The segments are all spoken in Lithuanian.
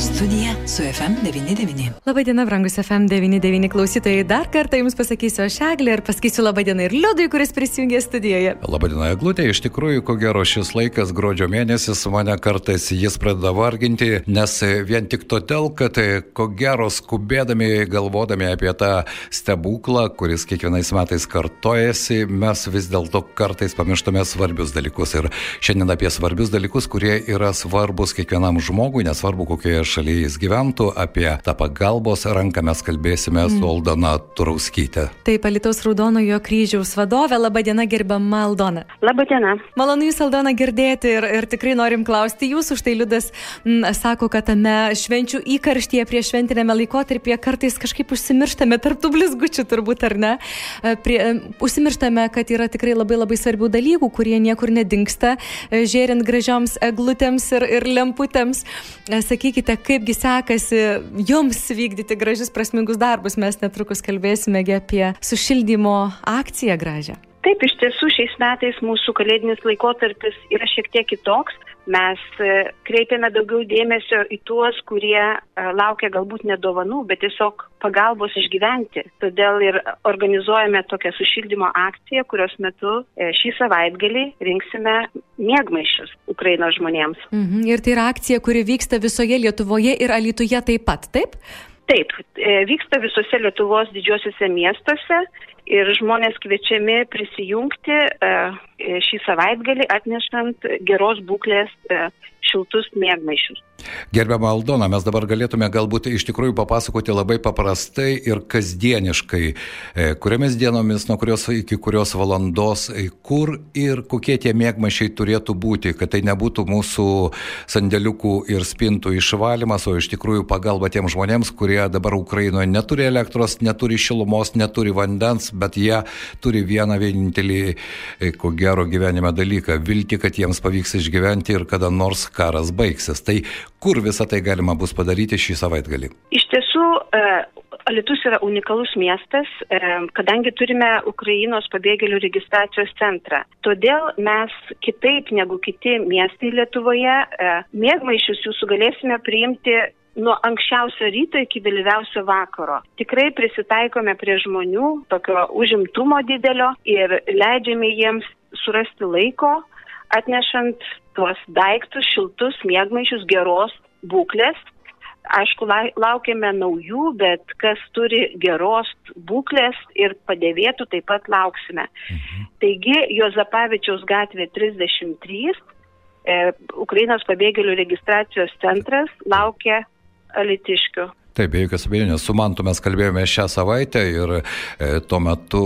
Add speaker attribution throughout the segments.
Speaker 1: Studija su FM99.
Speaker 2: Labadiena, brangus FM99 klausytojai. Dar kartą Jums pasakysiu aš Eglė ir pasakysiu labadiena ir Liudui, kuris prisijungė studijoje.
Speaker 3: Labadiena, Eglutė. Iš tikrųjų, ko gero šis laikas, gruodžio mėnesis, mane kartais jis pradeda varginti, nes vien tik todėl, kad ko gero skubėdami, galvodami apie tą stebuklą, kuris kiekvienais metais kartojasi, mes vis dėlto kartais pamirštame svarbius dalykus. Ir šiandien apie svarbius dalykus, kurie yra svarbus kiekvienam žmogui, nesvarbu kokioje šalyje jis gyventų, apie tą pagalbos ranką mes kalbėsime mm. su Aldona Turauskytė.
Speaker 2: Taip, Alitaus Raudonojo kryžiaus vadovė, laba diena gerbama Aldona.
Speaker 4: Labą dieną.
Speaker 2: Malonu Jūs, Aldona, girdėti ir, ir tikrai norim klausti Jūsų, štai Liudas m, sako, kad tame švenčių įkarštyje prie šventinėme laikotarpyje kartais kažkaip užsimirštame tarptų blizgučių turbūt, ar ne? E, prie, e, užsimirštame, kad yra tikrai labai labai svarbių dalykų, kurie niekur nedingsta, e, žiūrint gražioms eglutėms ir, ir lemputėms. Sakykite, kaipgi sekasi jums vykdyti gražius prasmingus darbus. Mes netrukus kalbėsime apie sušildymo akciją gražią.
Speaker 4: Taip, iš tiesų šiais metais mūsų kalėdinis laikotarpis yra šiek tiek kitoks. Mes e, kreipiame daugiau dėmesio į tuos, kurie e, laukia galbūt ne dovanų, bet tiesiog pagalbos išgyventi. Todėl ir organizuojame tokią sušildymo akciją, kurios metu e, šį savaitgalį rinksime mėgmaišius Ukrainos žmonėms.
Speaker 2: Mhm. Ir tai yra akcija, kuri vyksta visoje Lietuvoje ir Alytuje taip pat, taip?
Speaker 4: Taip, vyksta visose Lietuvos didžiosiuose miestuose ir žmonės kviečiami prisijungti e, šį savaitgalį atnešant geros būklės e, šiltus mėgmaišius.
Speaker 3: Gerbiama Aldona, mes dabar galėtume galbūt iš tikrųjų papasakoti labai paprastai ir kasdieniškai, e, kuriomis dienomis, nuo kurios iki kurios valandos, kur ir kokie tie mėgmaišiai turėtų būti, kad tai nebūtų mūsų sandėliukų ir spintų išvalymas, o iš tikrųjų pagalba tiem žmonėms, kurie dabar Ukrainoje neturi elektros, neturi šilumos, neturi vandens, bet jie turi vieną vienintelį, e, ko gero gyvenime dalyką - vilti, kad jiems pavyks išgyventi ir kada nors karas baigsis. Tai kur visą tai galima bus padaryti šį savaitgalį?
Speaker 4: Iš tiesų, e, Alitus yra unikalus miestas, e, kadangi turime Ukrainos pabėgėlių registracijos centrą. Todėl mes kitaip negu kiti miestai Lietuvoje, mėgmaišius jūsų galėsime priimti nuo anksčiausio ryto iki vėlyviausio vakaro. Tikrai prisitaikome prie žmonių, tokio užimtumo didelio ir leidžiame jiems surasti laiko, atnešant tuos daiktus, šiltus, mėgmaišius geros būklės. Aišku, laukiame naujų, bet kas turi geros būklės ir padėvėtų, taip pat lauksime. Mhm. Taigi, Jozapavičiaus gatvė 33, e, Ukrainos pabėgėlių registracijos centras laukia alitiškių.
Speaker 3: Taip, be jokios abejonės, su Mantu mes kalbėjome šią savaitę ir e, tuo metu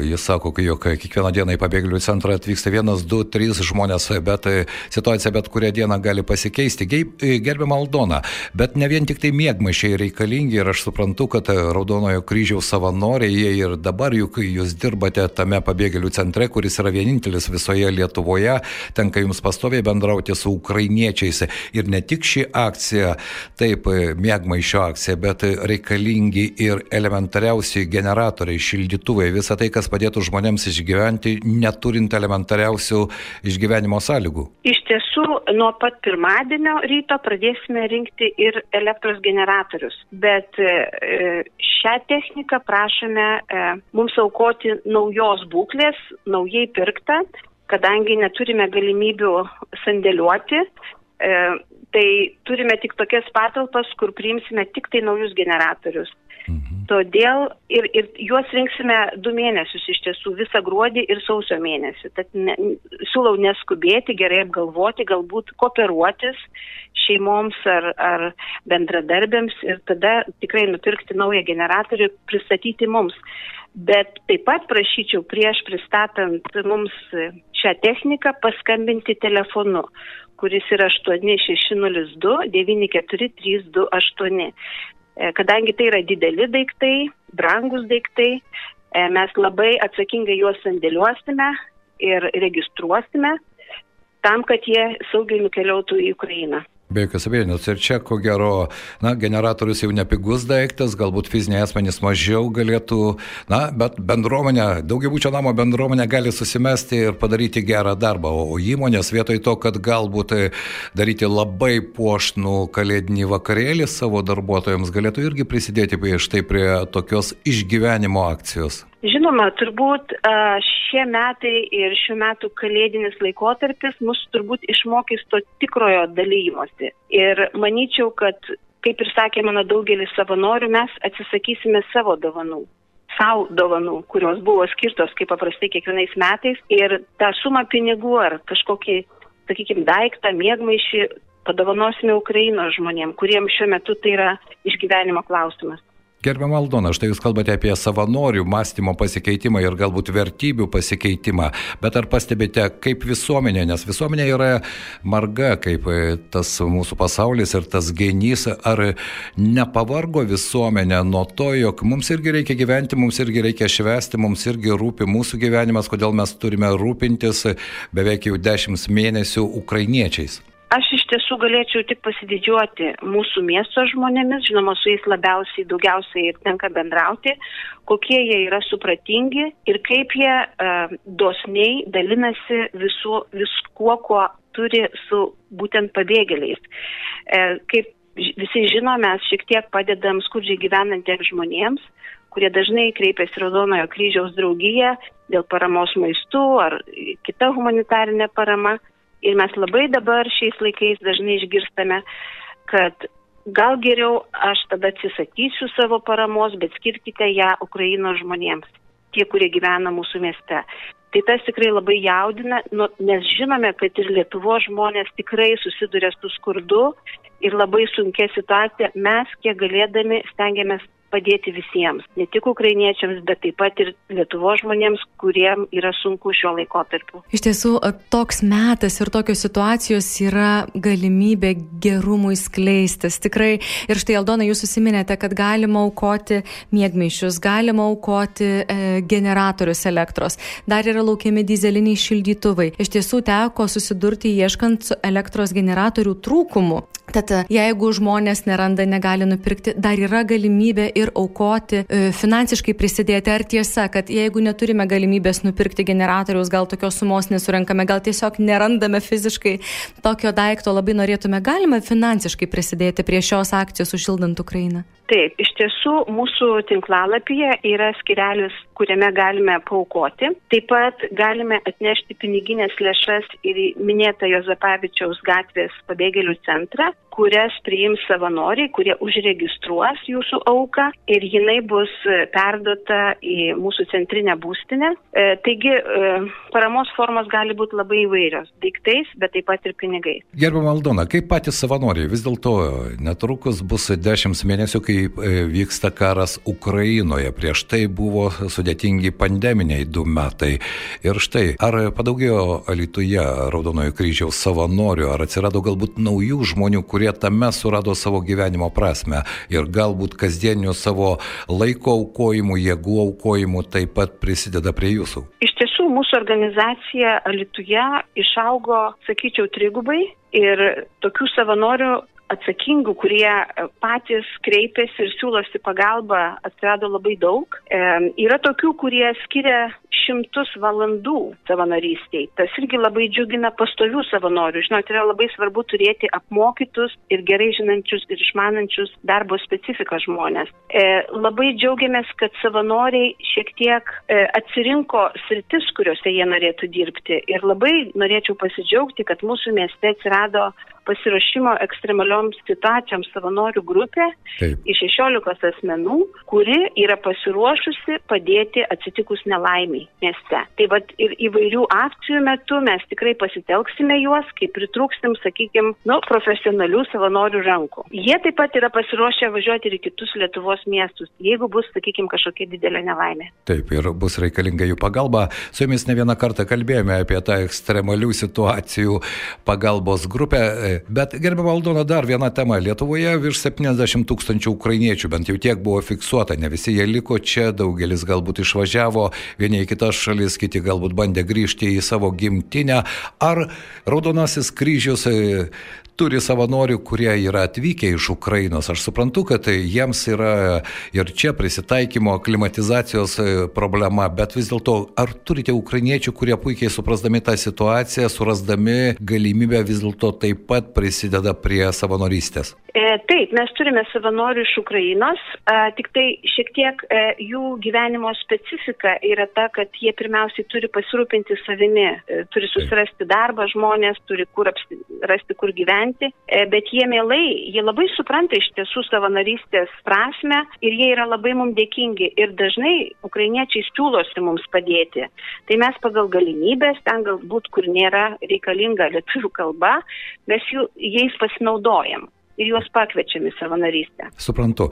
Speaker 3: jis sako, jog kiekvieną dieną į pabėgėlių centrą atvyksta vienas, du, trys žmonės, bet e, situacija bet kurią dieną gali pasikeisti. E, Gerbiam Aldona, bet ne vien tik tai mėgmaišiai reikalingi ir aš suprantu, kad Raudonojo kryžiaus savanoriai, jie ir dabar juk jūs dirbate tame pabėgėlių centre, kuris yra vienintelis visoje Lietuvoje, tenka jums pastoviai bendrauti su ukrainiečiais. Ir ne tik ši akcija, taip, mėgmaišio akcija situacija, bet reikalingi ir elementariausi generatoriai, šildytuvai, visa tai, kas padėtų žmonėms išgyventi, neturint elementariausių išgyvenimo sąlygų.
Speaker 4: Iš tiesų, nuo pat pirmadienio ryto pradėsime rinkti ir elektros generatorius, bet e, šią techniką prašome e, mums aukoti naujos būklės, naujai pirktą, kadangi neturime galimybių sandėliuoti, e, tai turime tik tokias patalpas, kur priimsime tik tai naujus generatorius. Mhm. Todėl ir, ir juos rinksime du mėnesius iš tiesų, visą gruodį ir sausio mėnesį. Tad ne, siūlau neskubėti, gerai apgalvoti, galbūt kooperuotis šeimoms ar, ar bendradarbėms ir tada tikrai nupirkti naują generatorių, pristatyti mums. Bet taip pat prašyčiau prieš pristatant mums šią techniką paskambinti telefonu, kuris yra 8602 94328. E, kadangi tai yra dideli daiktai, brangus daiktai, e, mes labai atsakingai juos sandėliuosime ir registruosime tam, kad jie saugiai nukeliautų į Ukrainą.
Speaker 3: Be jokios abejonės. Ir čia, ko gero, na, generatorius jau nepigus daiktas, galbūt fiziniai asmenys mažiau galėtų, na, bet bendruomenė, daugiabučio namo bendruomenė gali susimesti ir padaryti gerą darbą. O įmonės vietoj to, kad galbūt daryti labai puošnų kalėdinį vakarėlį savo darbuotojams, galėtų irgi prisidėti prie štai prie tokios išgyvenimo akcijos.
Speaker 4: Žinoma, turbūt šie metai ir šių metų kalėdinis laikotarpis mus turbūt išmokys to tikrojo dalymosi. Ir manyčiau, kad, kaip ir sakė mano daugelis savanorių, mes atsisakysime savo dovanų savo dovanų, kurios buvo skirtos kaip paprastai kiekvienais metais ir tą sumą pinigų ar kažkokį, sakykime, daiktą, mėgmaišį padovanosime Ukrainos žmonėm, kuriems šiuo metu tai yra išgyvenimo klausimas.
Speaker 3: Gerbiam Aldona, štai jūs kalbate apie savanorių mąstymo pasikeitimą ir galbūt vertybių pasikeitimą, bet ar pastebite, kaip visuomenė, nes visuomenė yra marga, kaip e, tas mūsų pasaulis ir tas genys, ar nepavargo visuomenė nuo to, jog mums irgi reikia gyventi, mums irgi reikia švesti, mums irgi rūpi mūsų gyvenimas, kodėl mes turime rūpintis beveik jau dešimt mėnesių ukrainiečiais.
Speaker 4: Aš iš tiesų galėčiau tik pasididžiuoti mūsų miesto žmonėmis, žinoma, su jais labiausiai, daugiausiai ir tenka bendrauti, kokie jie yra supratingi ir kaip jie uh, dosniai dalinasi visu, viskuo, kuo turi su būtent pabėgėliais. Uh, kaip visi žino, mes šiek tiek padedam skurdžiai gyvenantiems žmonėms, kurie dažnai kreipiasi Raudonojo kryžiaus draugiją dėl paramos maistu ar kita humanitarinė parama. Ir mes labai dabar šiais laikais dažnai išgirstame, kad gal geriau aš tada atsisakysiu savo paramos, bet skirkite ją Ukrainos žmonėms, tie, kurie gyvena mūsų mieste. Tai tas tikrai labai jaudina, nu, nes žinome, kad ir Lietuvo žmonės tikrai susiduria su skurdu ir labai sunkia situacija. Mes, kiek galėdami, stengiamės padėti visiems, ne tik ukrainiečiams, bet taip pat ir Lietuvo žmonėms, kuriem yra sunku šiuo laikotarpiu.
Speaker 2: Iš tiesų, toks metas ir tokios situacijos yra galimybė gerumui skleistis. Tikrai, ir štai Aldona, jūs susiminėte, kad galima aukoti mėgmaišius, galima aukoti e, generatorius elektros, dar yra laukiami dizeliniai šildytuvai. Iš tiesų, teko susidurti ieškant elektros generatorių trūkumų. Tad jeigu žmonės neranda, negali nupirkti, dar yra galimybė ir aukoti, e, finansiškai prisidėti. Ar tiesa, kad jeigu neturime galimybės nupirkti generatoriaus, gal tokios sumos nesurenkame, gal tiesiog nerandame fiziškai tokio daikto, labai norėtume, galime finansiškai prisidėti prie šios akcijos užšildant Ukrainą?
Speaker 4: Taip, iš tiesų mūsų tinklalapyje yra skirelis, kuriame galime paukoti. Taip pat galime atnešti piniginės lėšas ir minėtą Jozapavičiaus gatvės pabėgėlių centrą, kurias priims savanoriai, kurie užregistruos jūsų auką ir jinai bus perduota į mūsų centrinę būstinę. E, taigi e, paramos formos gali būti labai įvairios - daiktais, bet taip pat ir pinigais.
Speaker 3: Gerbama Aldona, kaip patys savanoriai, vis dėlto netrukus bus dešimt mėnesių, kai e, vyksta karas Ukrainoje. Prieš tai buvo sudėtingi pandeminiai du metai. Ir štai, ar padaugėjo Alituje Raudonojo kryžiaus savanorių, ar atsirado galbūt naujų žmonių, kurie kurie tame surado savo gyvenimo prasme ir galbūt kasdieninių savo laiko aukojimų, jėgų aukojimų taip pat prisideda prie jūsų?
Speaker 4: Iš tiesų, mūsų organizacija Alituje išaugo, sakyčiau, trigubai ir tokių savanorių atsakingų, kurie e, patys kreipiasi ir siūlosi pagalbą, atsirado labai daug. E, yra tokių, kurie skiria šimtus valandų savanorystiai. Tas irgi labai džiugina pastovių savanorių. Žinot, yra labai svarbu turėti apmokytus ir gerai žinančius ir išmanančius darbo specifiką žmonės. E, labai džiaugiamės, kad savanoriai šiek tiek e, atsirinko sritis, kuriuose jie norėtų dirbti. Ir labai norėčiau pasidžiaugti, kad mūsų mieste atsirado pasiruošimo ekstremalioms situacijoms savanorių grupė Taip. iš 16 asmenų, kuri yra pasiruošusi padėti atsitikus nelaimiai mieste. Tai vad ir įvairių akcijų metu mes tikrai pasitelksime juos, kai pritrūksim, sakykime, nu, profesionalių savanorių rankų. Jie taip pat yra pasiruošę važiuoti ir į kitus Lietuvos miestus, jeigu bus, sakykime, kažkokia didelė nelaimė.
Speaker 3: Taip, ir bus reikalinga jų pagalba. Su jumis ne vieną kartą kalbėjome apie tą ekstremalių situacijų pagalbos grupę. Bet gerbimo Aldona, dar viena tema. Lietuvoje virš 70 tūkstančių ukrainiečių, bent jau tiek buvo fiksuota, ne visi jie liko čia, daugelis galbūt išvažiavo, vieni į kitas šalis, kiti galbūt bandė grįžti į savo gimtinę. Ar Raudonasis kryžius e, turi savanorių, kurie yra atvykę iš Ukrainos. Aš suprantu, kad jiems yra ir čia prisitaikymo, klimatizacijos e, problema, bet vis dėlto, ar turite ukrainiečių, kurie puikiai suprasdami tą situaciją, surasdami galimybę vis dėlto taip pat prisideda prie savanorystės?
Speaker 4: E, taip, mes turime savanorių iš Ukrainos, e, tik tai šiek tiek e, jų gyvenimo specifika yra ta, kad jie pirmiausiai turi pasirūpinti savimi, turi susirasti darbą žmonės, turi kur apsi, rasti, kur gyventi, bet jie mielai, jie labai supranta iš tiesų savanorystės prasme ir jie yra labai mums dėkingi ir dažnai ukrainiečiai siūlosi mums padėti. Tai mes pagal galimybės, ten galbūt, kur nėra reikalinga lietuvių kalba, mes jų, jais pasinaudojam ir juos pakviečiam į savanorystę.
Speaker 3: Suprantu.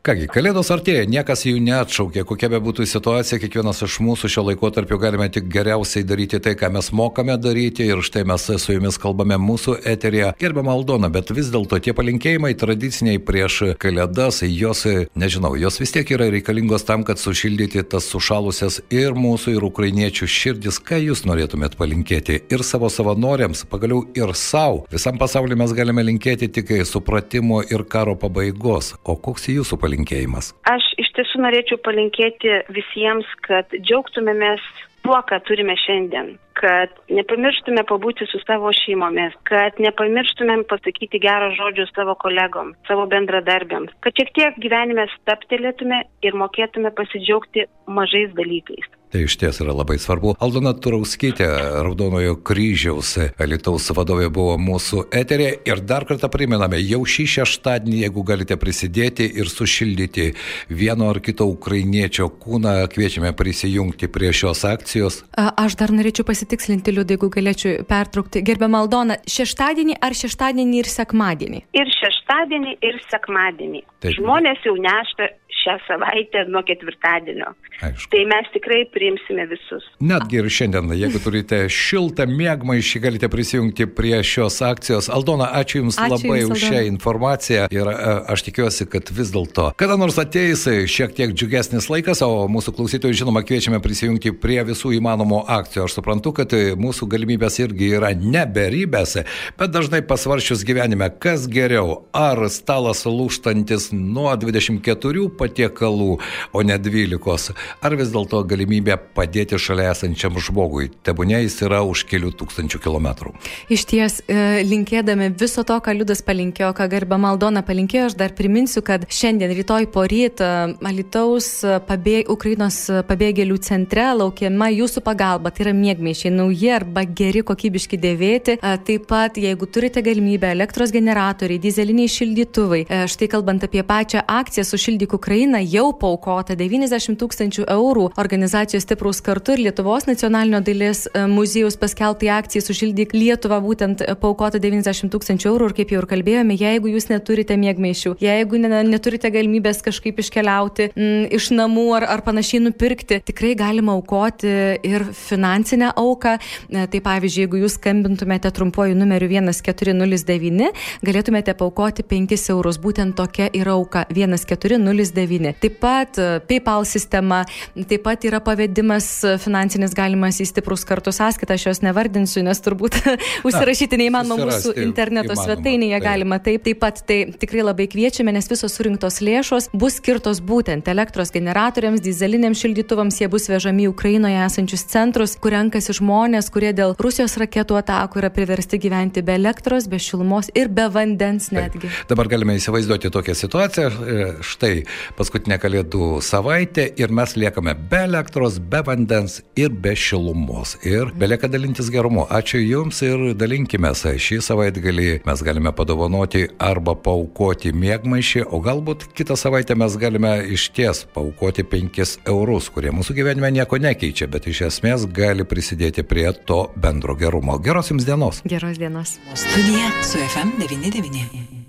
Speaker 3: Kągi, kalėdos artėja, niekas jų neatšaukė, kokia be būtų situacija, kiekvienas iš mūsų šio laiko tarp galime tik geriausiai daryti tai, ką mes mokame daryti ir štai mes su jumis kalbame mūsų eterėje. Gerbiam Aldona, bet vis dėlto tie palinkėjimai tradiciniai prieš kalėdas, jos, nežinau, jos vis tiek yra reikalingos tam, kad sušildyti tas sušalusias ir mūsų, ir ukrainiečių širdis. Ką jūs norėtumėt palinkėti ir savo savanoriams, pagaliau ir savo. Visam pasauliu mes galime linkėti tik supratimo ir karo pabaigos. O koks jūsų palinkėjimas? Palinkėjimas?
Speaker 4: Aš iš tiesų norėčiau palinkėti visiems, kad džiaugtumėmės tuo, ką turime šiandien kad nepamirštume pabūti su savo šeimomis, kad nepamirštumėm pasakyti gerą žodžių savo kolegom, savo bendradarbiams, kad šiek tiek gyvenime staptelėtume ir mokėtume pasidžiaugti mažais dalykais.
Speaker 3: Tai iš ties yra labai svarbu. Aldona Turauskytė, Raudonojo kryžiaus Alitaus vadovė buvo mūsų eterė ir dar kartą priminame, jau šį šeštadienį, jeigu galite prisidėti ir sušildyti vieno ar kito ukrainiečio kūną, kviečiame prisijungti prie šios akcijos.
Speaker 2: Aš dar norėčiau pasitikslinti, Liudai, jeigu galėčiau pertraukti. Gerbiamą Aldoną, šeštadienį ar šeštadienį ir sekmadienį?
Speaker 4: Ir šeštadienį, ir sekmadienį. Taip. Žmonės jau neša šią savaitę nuo ketvirtadienio. Aišku. Tai mes tikrai priimsime visus.
Speaker 3: Netgi ir šiandien, jeigu turite šiltą mėgmaišį, galite prisijungti prie šios akcijos. Aldona, ačiū Jums ačiū labai jums, už šią informaciją ir e, aš tikiuosi, kad vis dėlto kada nors ateis šiek tiek džiugesnis laikas, o mūsų klausytojų žinoma kviečiame prisijungti prie visų įmanomų akcijų. Aš suprantu, kad mūsų galimybės irgi yra neberybės, bet dažnai pasvaršius gyvenime, kas geriau, ar stalas lūštantis nuo 24 patiekalų, o ne 12, ar vis dėlto galimybė padėti šalia esančiam žmogui, tebūnė jis yra už kelių tūkstančių kilometrų.
Speaker 2: Iš ties, e, linkėdami viso to, ką Liudas palinkėjo, ką garba Maldona palinkėjo, aš dar priminsiu, kad šiandien, rytoj po rytą, Alitaus pabėg, Ukrainos pabėgėlių centre laukiama jūsų pagalba, tai yra mėgmaišiai nauji arba geri kokybiški dėvėti. E, taip pat, jeigu turite galimybę, elektros generatoriai, dizeliniai šildytuvai, e, štai kalbant apie pačią akciją sušildyk Ukrainą, jau paukota 90 tūkstančių eurų organizacijos stiprus kartu ir Lietuvos nacionalinio dailės e, muziejus paskelbtai akcijai sušildyk Lietuvą būtent paukota 90 tūkstančių eurų ir kaip jau ir kalbėjome, jeigu jūs neturite mėgmaišių, jeigu ne, neturite galimybės kažkaip iškeliauti m, mm, iš namų ar, ar panašiai nupirkti, tikrai galima aukoti ir finansinę auką. E, tai pavyzdžiui, jeigu jūs skambintumėte trumpuoju numeriu 1409, galėtumėte paukoti 5 eurus. Būtent tokia yra auka 1409. Taip pat e, PayPal sistema, taip pat yra pavedimas finansinis galimas į stiprus kartu sąskaitą, aš jos nevardinsiu, nes turbūt užsirašyti neįmanoma mūsų interneto įmanoma, svetainėje tai. galima taip. Taip pat tai tikrai labai kviečiame, nes visos surinktos lėšos bus skirtos būtent elektros generatoriams, dizeliniams šildytuvams, jie bus vežami į Ukrainoje esančius centrus, kur renkasi žmonės, kurie dėl Rusijos raketų atakų yra priversti gyventi be elektros, be šilumos ir be vandens netgi.
Speaker 3: Taip. Dabar galime įsivaizduoti tokią situaciją. E, štai paskutinė kalėdų savaitė ir mes liekame be elektros, be vandens ir be šilumos. Ir belieka dalintis gerumu. Ačiū Jums ir dalinkime. Šį savaitgalį mes galime padovanoti arba paukoti mėgmaišį, o galbūt kitą savaitę mes galime iš ties paukoti 5 eurus, kurie mūsų gyvenime nieko nekeičia, bet iš esmės gali prisidėti prie to bendro gerumo. Geros Jums dienos.
Speaker 2: Geros dienos.
Speaker 1: Studija su FM99.